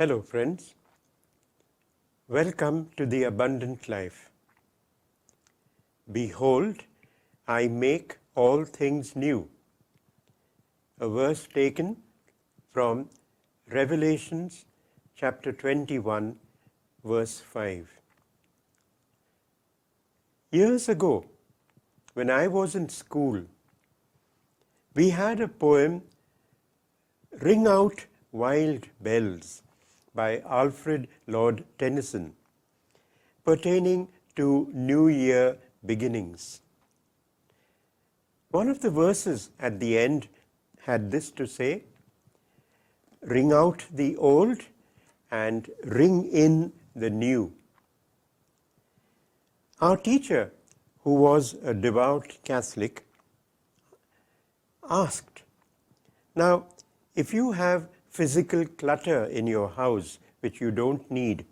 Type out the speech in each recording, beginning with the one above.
Hello, friends. Welcome to the abundant life. Behold, I make all things new. A verse taken from Revelations chapter 21, verse 5. Years ago, when I was in school, we had a poem, Ring Out Wild Bells. by Alfred Lord Tennyson pertaining to New Year beginnings. One of the verses at the end had this to say Ring out the old and ring in the new. Our teacher, who was a devout Catholic, asked, Now, if you have physical clutter in your house which you don't need.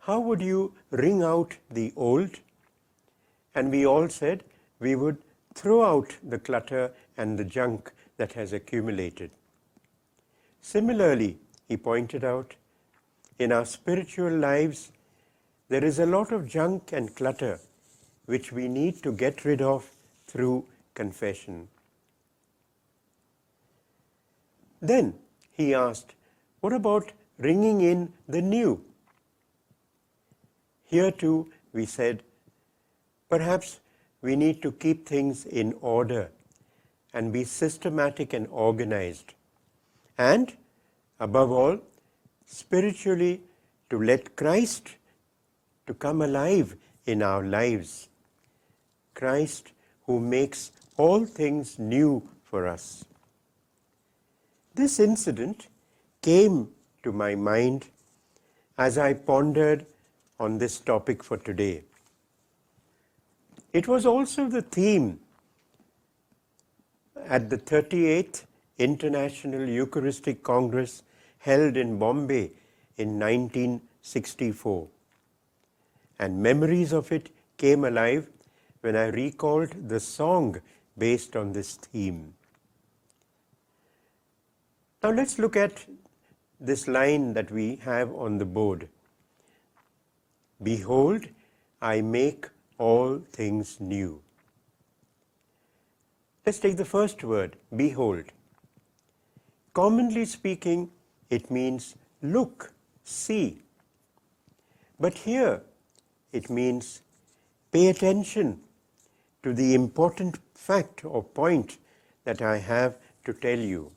How would you wring out the old? And we all said we would throw out the clutter and the junk that has accumulated. Similarly, he pointed out, in our spiritual lives, there is a lot of junk and clutter which we need to get rid of through confession. Then, he asked, What about ringing in the new? Here too, we said, Perhaps we need to keep things in order and be systematic and organized. And, above all, spiritually, to let Christ to come alive in our lives. Christ who makes all things new for us. This incident came to my mind as I pondered on this topic for today. It was also the theme at the 38th International Eucharistic Congress held in Bombay in 1964. And memories of it came alive when I recalled the song based on this theme. Now let's look at this line that we have on the board. Behold, I make all things new. Let's take the first word, behold. Commonly speaking, it means look, see. But here, it means pay attention to the important fact or point that I have to tell you.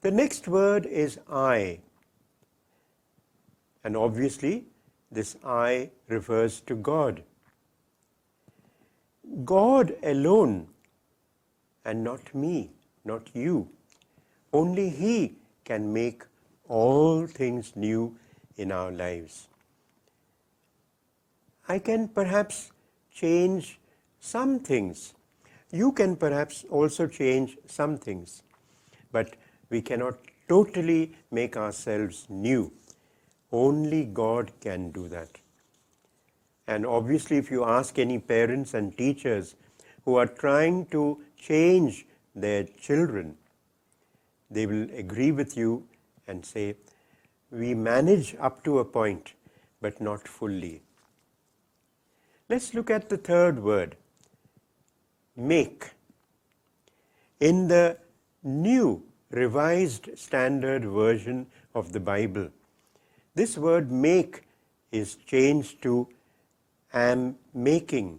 The next word is I. And obviously, this I refers to God. God alone, and not me, not you. Only He can make all things new in our lives. I can perhaps change some things. You can perhaps also change some things. But We cannot totally make ourselves new. Only God can do that. And obviously, if you ask any parents and teachers who are trying to change their children, they will agree with you and say, we manage up to a point, but not fully. Let's look at the third word, make. In the New revised standard version of the Bible. This word make is changed to am making.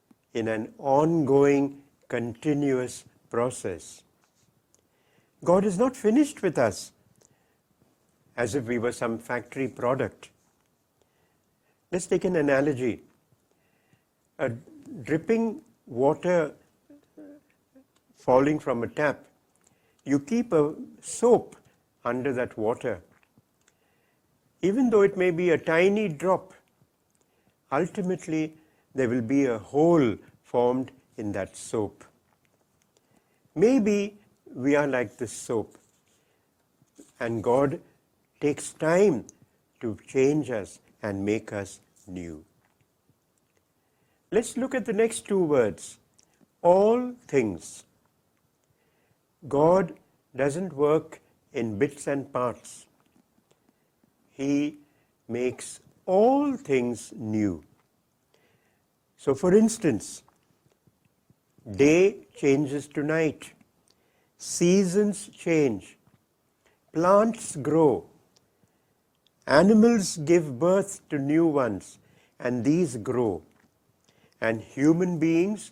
in an ongoing, continuous process. God is not finished with us as if we were some factory product. Let's take an analogy. A dripping water uh, falling from a tap, you keep a soap under that water. Even though it may be a tiny drop, ultimately there will be a hole formed in that soap. Maybe we are like this soap, and God takes time to change us and make us new. Let's look at the next two words all things. God doesn't work in bits and parts. He makes all things new. So, for instance, day changes to night, seasons change, plants grow, animals give birth to new ones, and these grow. And human beings,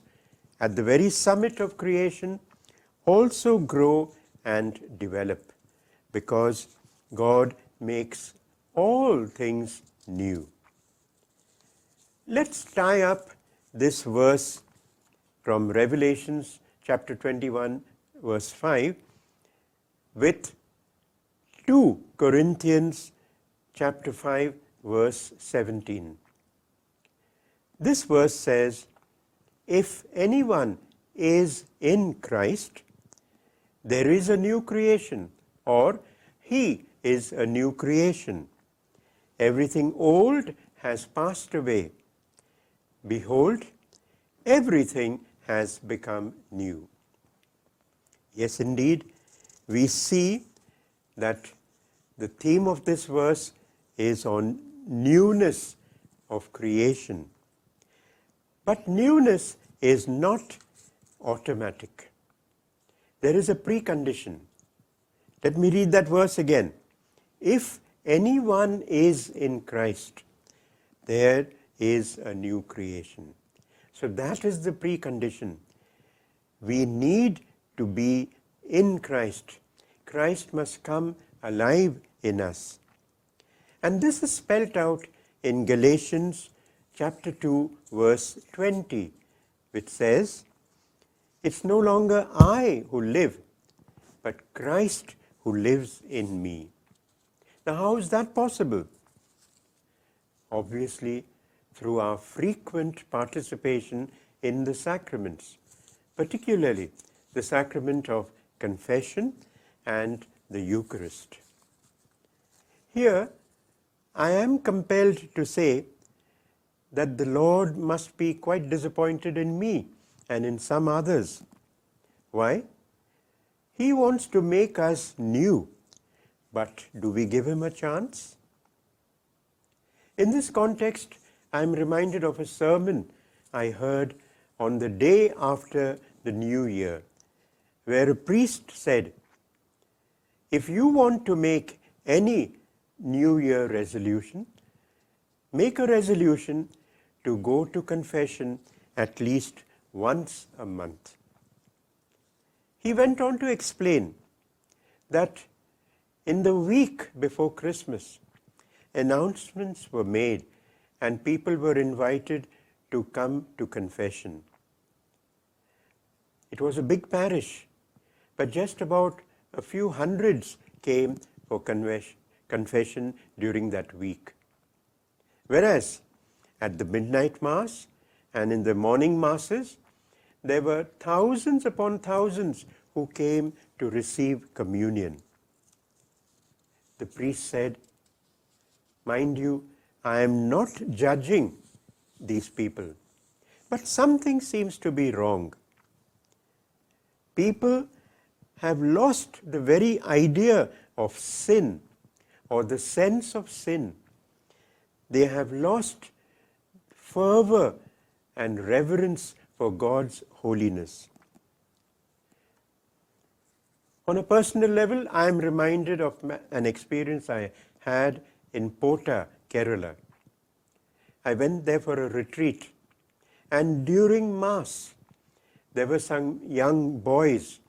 at the very summit of creation, also grow and develop because God makes all things new. Let's tie up this verse from Revelations chapter 21, verse 5, with 2 Corinthians chapter 5, verse 17. This verse says, If anyone is in Christ, there is a new creation, or he is a new creation. Everything old has passed away. Behold, everything has become new. Yes, indeed, we see that the theme of this verse is on newness of creation. But newness is not automatic. There is a precondition. Let me read that verse again. If anyone is in Christ, there is a new creation. So that is the precondition. We need to be in Christ. Christ must come alive in us. And this is spelt out in Galatians chapter 2, verse 20, which says, It's no longer I who live, but Christ who lives in me. Now, how is that possible? Obviously, through our frequent participation in the sacraments, particularly the sacrament of confession and the Eucharist. Here, I am compelled to say that the Lord must be quite disappointed in me and in some others. Why? He wants to make us new, but do we give him a chance? In this context, I am reminded of a sermon I heard on the day after the New Year, where a priest said, if you want to make any New Year resolution, make a resolution to go to confession at least once a month. He went on to explain that in the week before Christmas, announcements were made and people were invited to come to confession. It was a big parish, but just about a few hundreds came for confession during that week. Whereas at the midnight mass and in the morning masses, there were thousands upon thousands who came to receive communion. The priest said, Mind you, I am not judging these people, but something seems to be wrong. People have lost the very idea of sin or the sense of sin. They have lost fervor and reverence for God's holiness. On a personal level, I am reminded of an experience I had in Pota Kerala. I went there for a retreat, and during Mass, there were some young boys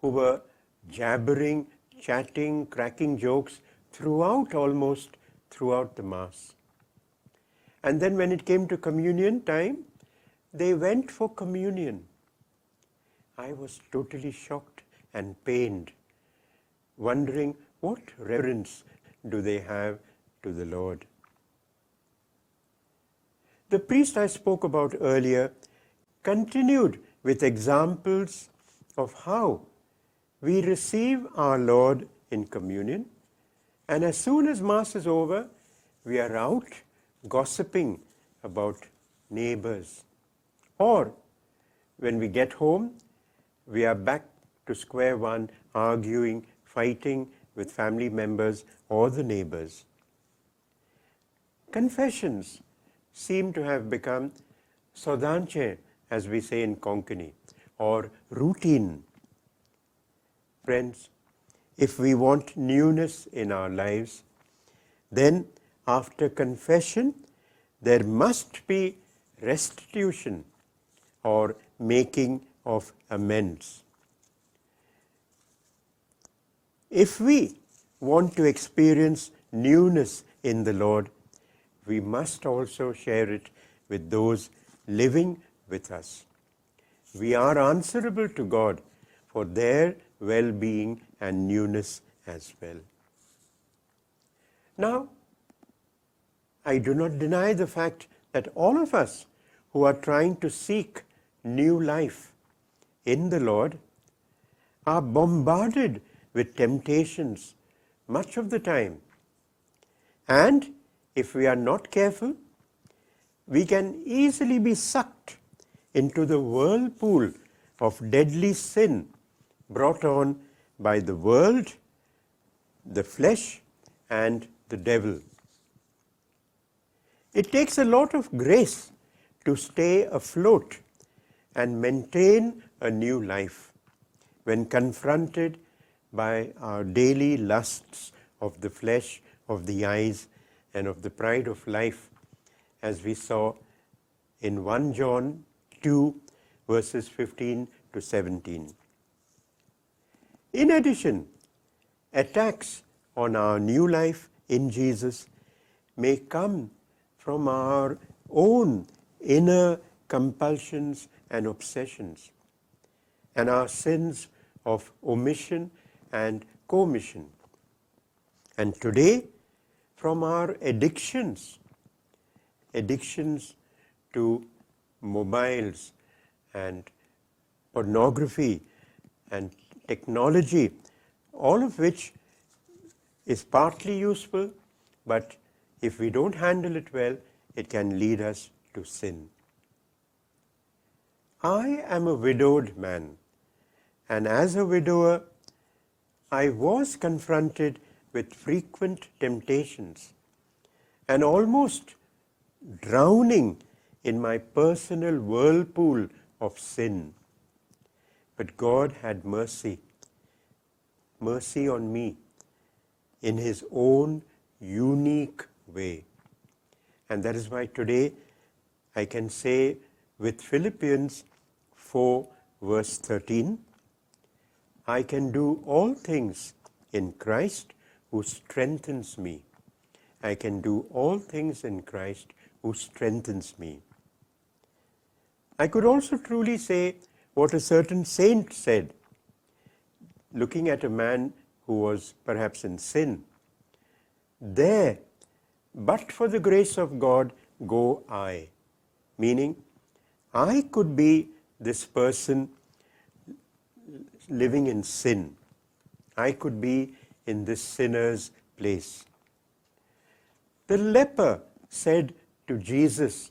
who were jabbering, chatting, cracking jokes throughout almost throughout the Mass. And then when it came to communion time, they went for communion. I was totally shocked and pained, wondering what reverence do they have to the Lord. The priest I spoke about earlier continued with examples of how we receive our Lord in communion, and as soon as Mass is over, we are out gossiping about neighbors. Or when we get home, we are back to square one arguing, fighting with family members or the neighbors. confessions seem to have become sodanche as we say in konkani or routine friends if we want newness in our lives then after confession there must be restitution or making of amends if we want to experience newness in the lord we must also share it with those living with us. We are answerable to God for their well-being and newness as well. Now, I do not deny the fact that all of us who are trying to seek new life in the Lord are bombarded with temptations much of the time, and if we are not careful, we can easily be sucked into the whirlpool of deadly sin brought on by the world, the flesh, and the devil. It takes a lot of grace to stay afloat and maintain a new life when confronted by our daily lusts of the flesh, of the eyes. and of the pride of life, as we saw in 1 John 2, verses 15 to 17. In addition, attacks on our new life in Jesus may come from our own inner compulsions and obsessions and our sins of omission and commission. And today, from our addictions, addictions to mobiles and pornography and technology, all of which is partly useful, but if we don't handle it well, it can lead us to sin. I am a widowed man, and as a widower, I was confronted with frequent temptations and almost drowning in my personal whirlpool of sin. But God had mercy, mercy on me in His own unique way. And that is why today I can say with Philippians 4, verse 13, I can do all things in Christ who strengthens me. I can do all things in Christ who strengthens me. I could also truly say what a certain saint said, looking at a man who was perhaps in sin. There, but for the grace of God, go I. Meaning, I could be this person living in sin. I could be in this sinner's place. The leper said to Jesus,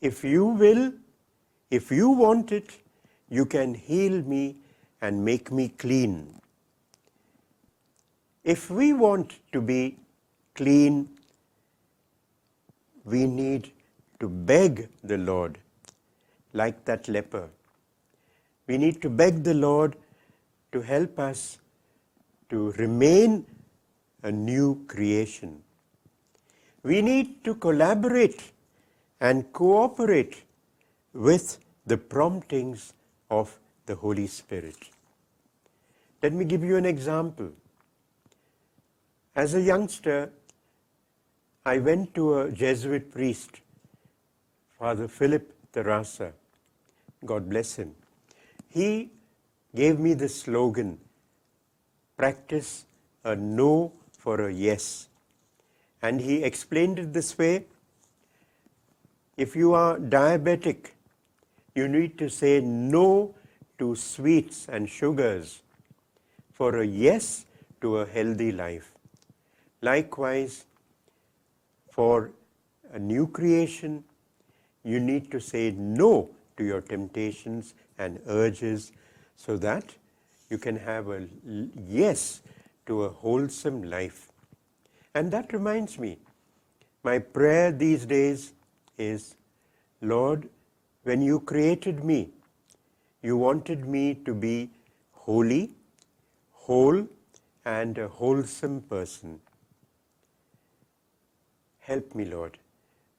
If you will, if you want it, you can heal me and make me clean. If we want to be clean, we need to beg the Lord, like that leper. We need to beg the Lord to help us to remain a new creation. We need to collaborate and cooperate with the promptings of the Holy Spirit. Let me give you an example. As a youngster, I went to a Jesuit priest, Father Philip Terrassa, God bless him. He gave me the slogan, practice a no for a yes. And he explained it this way: if you are diabetic, you need to say no to sweets and sugars for a yes to a healthy life. Likewise, for a new creation, you need to say no to your temptations and urges so that you can have a yes to a wholesome life. And that reminds me, my prayer these days is Lord, when you created me, you wanted me to be holy, whole, and a wholesome person. Help me, Lord,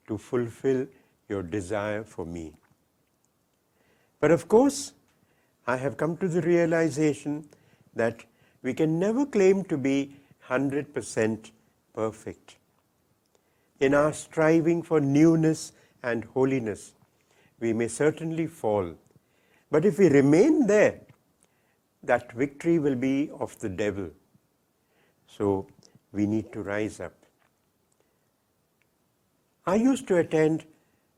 to fulfill your desire for me. But of course, I have come to the realization that we can never claim to be 100% perfect. In our striving for newness and holiness, we may certainly fall. But if we remain there, that victory will be of the devil. So we need to rise up. I used to attend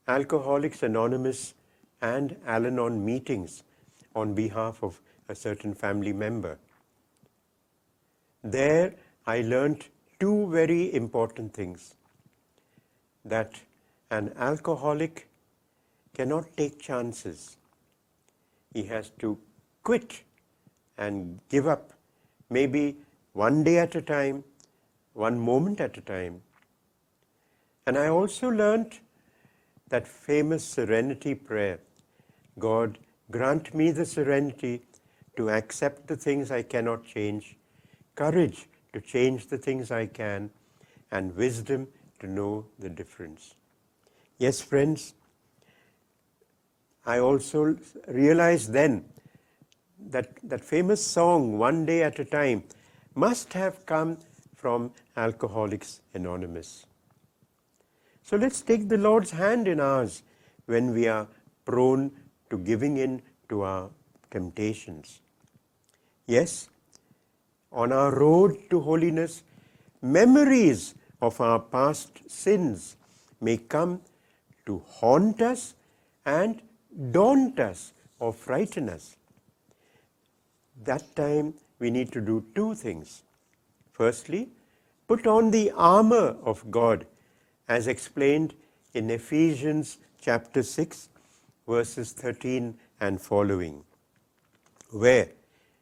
Alcoholics Anonymous and Al Anon meetings on behalf of a certain family member. There, I learned two very important things that an alcoholic cannot take chances, he has to quit and give up, maybe one day at a time, one moment at a time. And I also learned that famous serenity prayer God. Grant me the serenity to accept the things I cannot change, courage to change the things I can, and wisdom to know the difference. Yes, friends, I also realized then that that famous song, One Day at a Time, must have come from Alcoholics Anonymous. So let's take the Lord's hand in ours when we are prone to giving in to our temptations. Yes, on our road to holiness, memories of our past sins may come to haunt us and daunt us or frighten us. That time we need to do two things. Firstly, put on the armor of God as explained in Ephesians chapter 6, verses 13 and following, where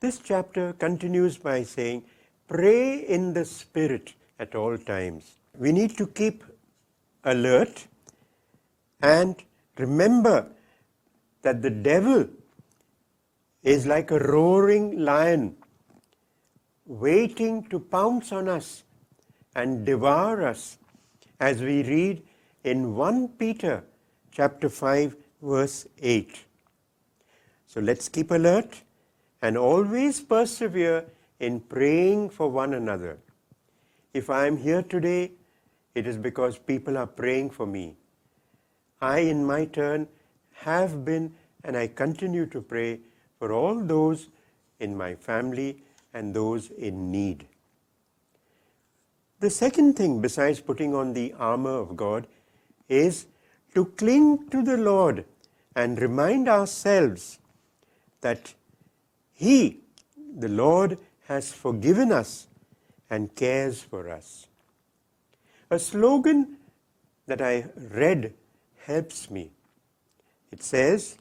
This chapter continues by saying, Pray in the Spirit at all times. We need to keep alert and remember that the devil is like a roaring lion waiting to pounce on us and devour us as we read. in 1 Peter chapter 5 verse 8. So let's keep alert and always persevere in praying for one another. If I am here today, it is because people are praying for me. I, in my turn, have been and I continue to pray for all those in my family and those in need. The second thing, besides putting on the armor of God, is to cling to the Lord and remind ourselves that He, the Lord, has forgiven us and cares for us. A slogan that I read helps me. It says,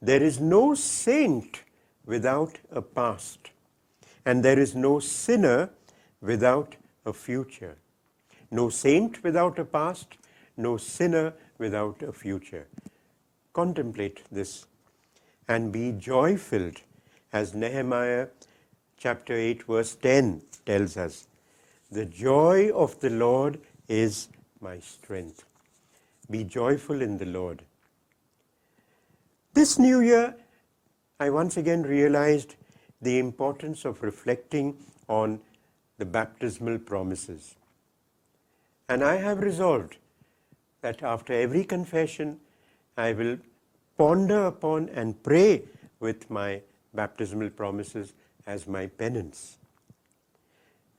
There is no saint without a past, and there is no sinner without a future. No saint without a past, no sinner without a future. Contemplate this and be joy filled, as Nehemiah chapter 8, verse 10 tells us The joy of the Lord is my strength. Be joyful in the Lord. This new year, I once again realized the importance of reflecting on the baptismal promises. And I have resolved that after every confession I will ponder upon and pray with my baptismal promises as my penance.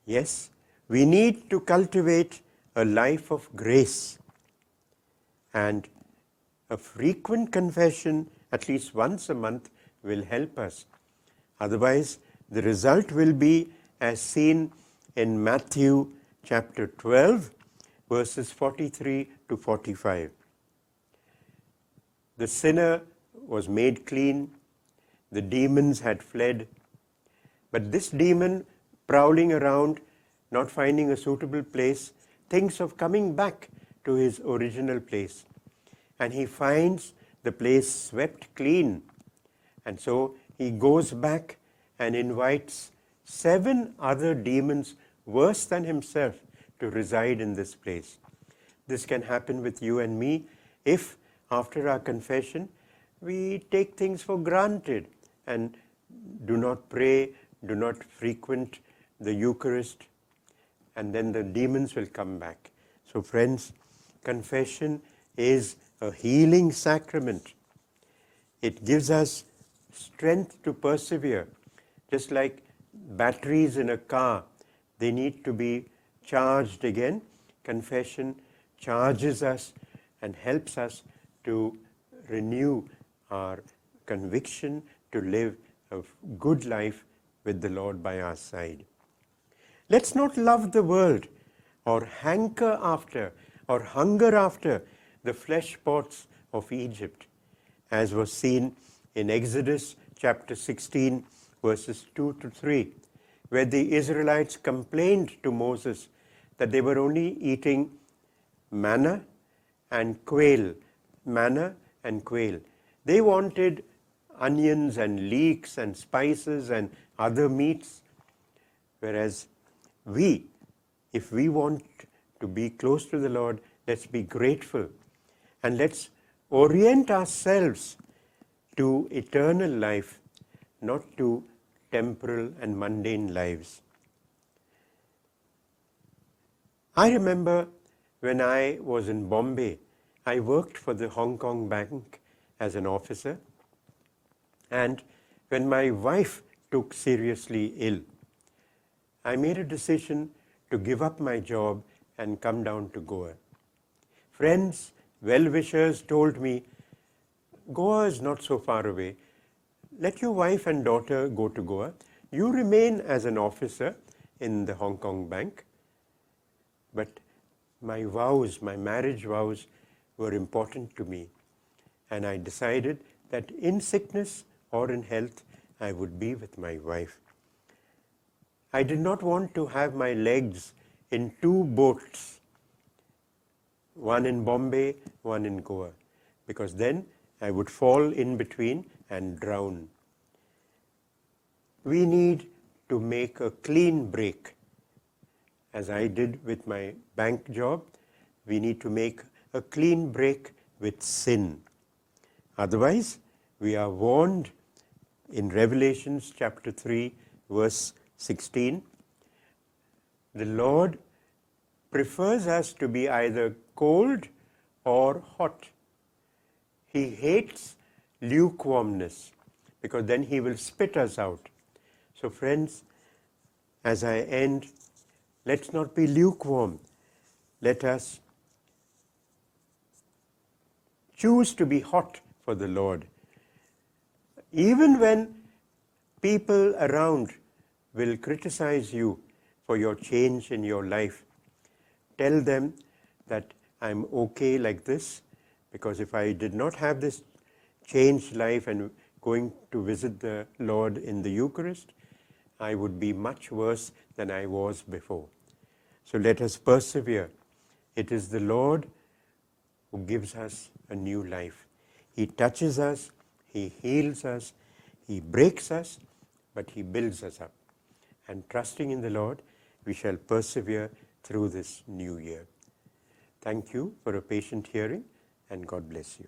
Yes, we need to cultivate a life of grace and a frequent confession at least once a month will help us. Otherwise, the result will be as seen in Matthew chapter 12, verses 43 to 45. The sinner was made clean, the demons had fled, but this demon, prowling around, not finding a suitable place, thinks of coming back to his original place. And he finds the place swept clean. And so he goes back and invites seven other demons worse than himself to reside in this place. this can happen with you and me if after our confession we take things for granted and do not pray do not frequent the eucharist and then the demons will come back so friends confession is a healing sacrament it gives us strength to persevere just like batteries in a car they need to be charged again confession charges us and helps us to renew our conviction to live a good life with the Lord by our side. Let's not love the world or hanker after or hunger after the flesh pots of Egypt, as was seen in Exodus chapter 16, verses 2 to 3, where the Israelites complained to Moses that they were only eating. manna and quail, manna and quail. They wanted onions and leeks and spices and other meats. Whereas we, if we want to be close to the Lord, let's be grateful and let's orient ourselves to eternal life, not to temporal and mundane lives. I remember When I was in Bombay, I worked for the Hong Kong Bank as an officer. And when my wife took seriously ill, I made a decision to give up my job and come down to Goa. Friends, well wishers told me Goa is not so far away. Let your wife and daughter go to Goa. You remain as an officer in the Hong Kong Bank. But my vows, my marriage vows were important to me. And I decided that in sickness or in health, I would be with my wife. I did not want to have my legs in two boats, one in Bombay, one in Goa, because then I would fall in between and drown. We need to make a clean break as I did with my bank job, we need to make a clean break with sin. Otherwise, we are warned in Revelations chapter 3, verse 16 the Lord prefers us to be either cold or hot. He hates lukewarmness because then he will spit us out. So, friends, as I end, let's not be lukewarm. Let us choose to be hot for the Lord. Even when people around will criticize you for your change in your life, tell them that I'm okay like this because if I did not have this changed life and going to visit the Lord in the Eucharist, I would be much worse than I was before. So let us persevere. It is the Lord who gives us a new life. He touches us, He heals us, He breaks us, but He builds us up. And trusting in the Lord, we shall persevere through this new year. Thank you for a patient hearing, and God bless you.